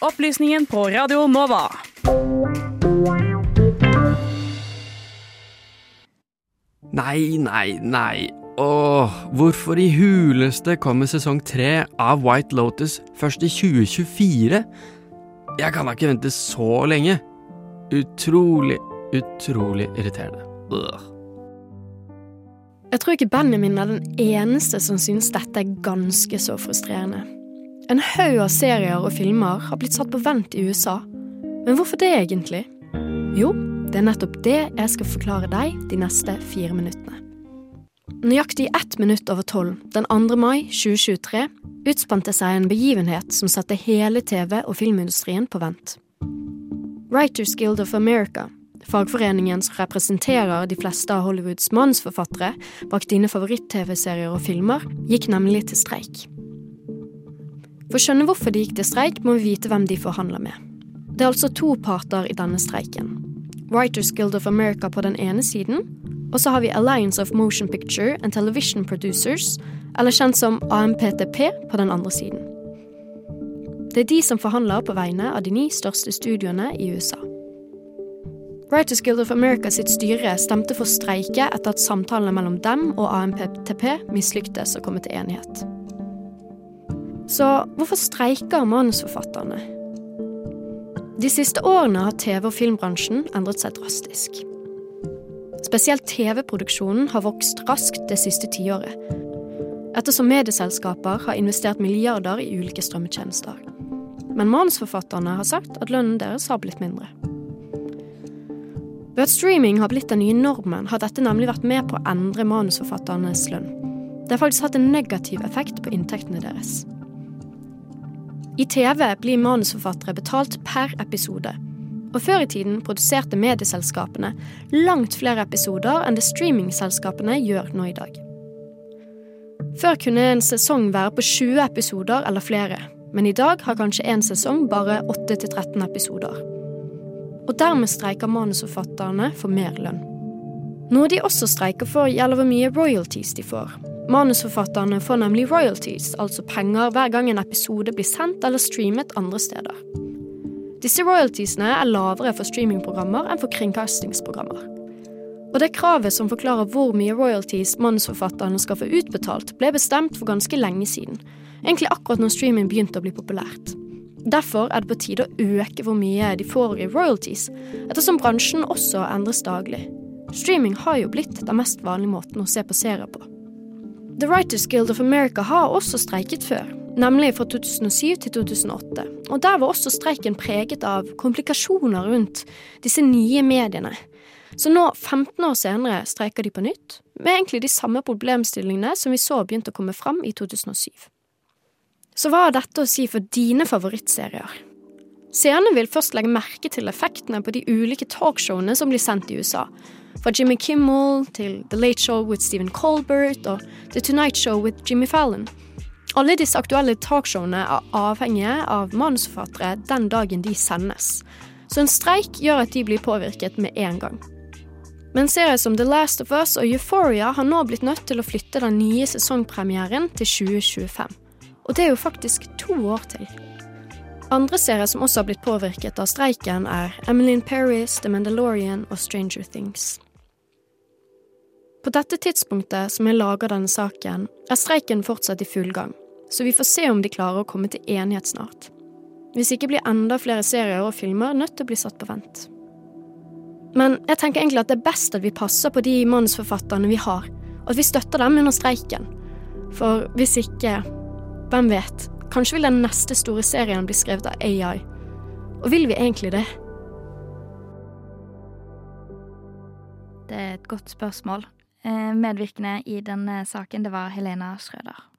Opplysningen på Radio Nova. Nei, nei, nei. Åh, hvorfor i huleste kommer sesong tre av White Lotus først i 2024? Jeg kan da ikke vente så lenge. Utrolig, utrolig irriterende. Ugh. Jeg tror ikke Benjamin er den eneste som synes dette er ganske så frustrerende. En haug av serier og filmer har blitt satt på vent i USA. Men hvorfor det egentlig? Jo, det er nettopp det jeg skal forklare deg de neste fire minuttene. Nøyaktig ett minutt over tolv den 2. mai 2023 utspante seg en begivenhet som satte hele TV- og filmindustrien på vent. Writers Guild of America, fagforeningen som representerer de fleste av Hollywoods mannsforfattere bak dine favoritt-TV-serier og filmer, gikk nemlig til streik. For å skjønne hvorfor de gikk til streik, må vi vite hvem de forhandler med. Det er altså to parter i denne streiken. Writers Guild of America på den ene siden, og så har vi Alliance of Motion Picture and Television Producers, eller kjent som AMPTP, på den andre siden. Det er de som forhandler på vegne av de ni største studioene i USA. Writers Guild of America sitt styre stemte for streike etter at samtalene mellom dem og AMPTP mislyktes å komme til enighet. Så hvorfor streiker manusforfatterne? De siste årene har TV- og filmbransjen endret seg drastisk. Spesielt TV-produksjonen har vokst raskt det siste tiåret, ettersom medieselskaper har investert milliarder i ulike strømmetjenester. Men manusforfatterne har sagt at lønnen deres har blitt mindre. Ved at streaming har blitt den nye normen, har dette nemlig vært med på å endre manusforfatternes lønn. Det har faktisk hatt en negativ effekt på inntektene deres. I TV blir manusforfattere betalt per episode. Og før i tiden produserte medieselskapene langt flere episoder enn det streamingselskapene gjør nå i dag. Før kunne en sesong være på 20 episoder eller flere, men i dag har kanskje en sesong bare 8-13 episoder. Og dermed streiker manusforfatterne for mer lønn. Noe de også streiker for, gjelder hvor mye royalties de får. Manusforfatterne får nemlig royalties, altså penger hver gang en episode blir sendt eller streamet andre steder. Disse royaltiesene er lavere for streamingprogrammer enn for kringkastingsprogrammer. Og det kravet som forklarer hvor mye royalties manusforfatterne skal få utbetalt, ble bestemt for ganske lenge siden, egentlig akkurat når streaming begynte å bli populært. Derfor er det på tide å øke hvor mye de får i royalties, ettersom bransjen også endres daglig. Streaming har jo blitt den mest vanlige måten å se på serier på. The Writers Guild of America har også streiket før, nemlig fra 2007 til 2008. Og der var også streiken preget av komplikasjoner rundt disse nye mediene. Så nå, 15 år senere, streiker de på nytt, med egentlig de samme problemstillingene som vi så begynte å komme fram i 2007. Så hva har dette å si for dine favorittserier? Seerne vil først legge merke til effektene på de ulike talkshowene som blir sendt i USA. Fra Jimmy Kimmel til The Late Show with Stephen Colbert og The Tonight Show with Jimmy Fallon. Alle disse aktuelle talkshowene er avhengige av manusforfattere den dagen de sendes. Så en streik gjør at de blir påvirket med en gang. Men serier som The Last of Us og Euphoria har nå blitt nødt til å flytte den nye sesongpremieren til 2025. Og det er jo faktisk to år til. Andre serier som også har blitt påvirket av streiken, er Emily Paris, The Mandalorian og Stranger Things. På dette tidspunktet som jeg lager denne saken, er streiken fortsatt i full gang, så vi får se om de klarer å komme til enighet snart. Hvis ikke blir enda flere serier og filmer nødt til å bli satt på vent. Men jeg tenker egentlig at det er best at vi passer på de manusforfatterne vi har, og at vi støtter dem under streiken. For hvis ikke, hvem vet, kanskje vil den neste store serien bli skrevet av AI. Og vil vi egentlig det? Det er et godt spørsmål. Eh, Medvirkende i denne saken det var Helena Schrøder.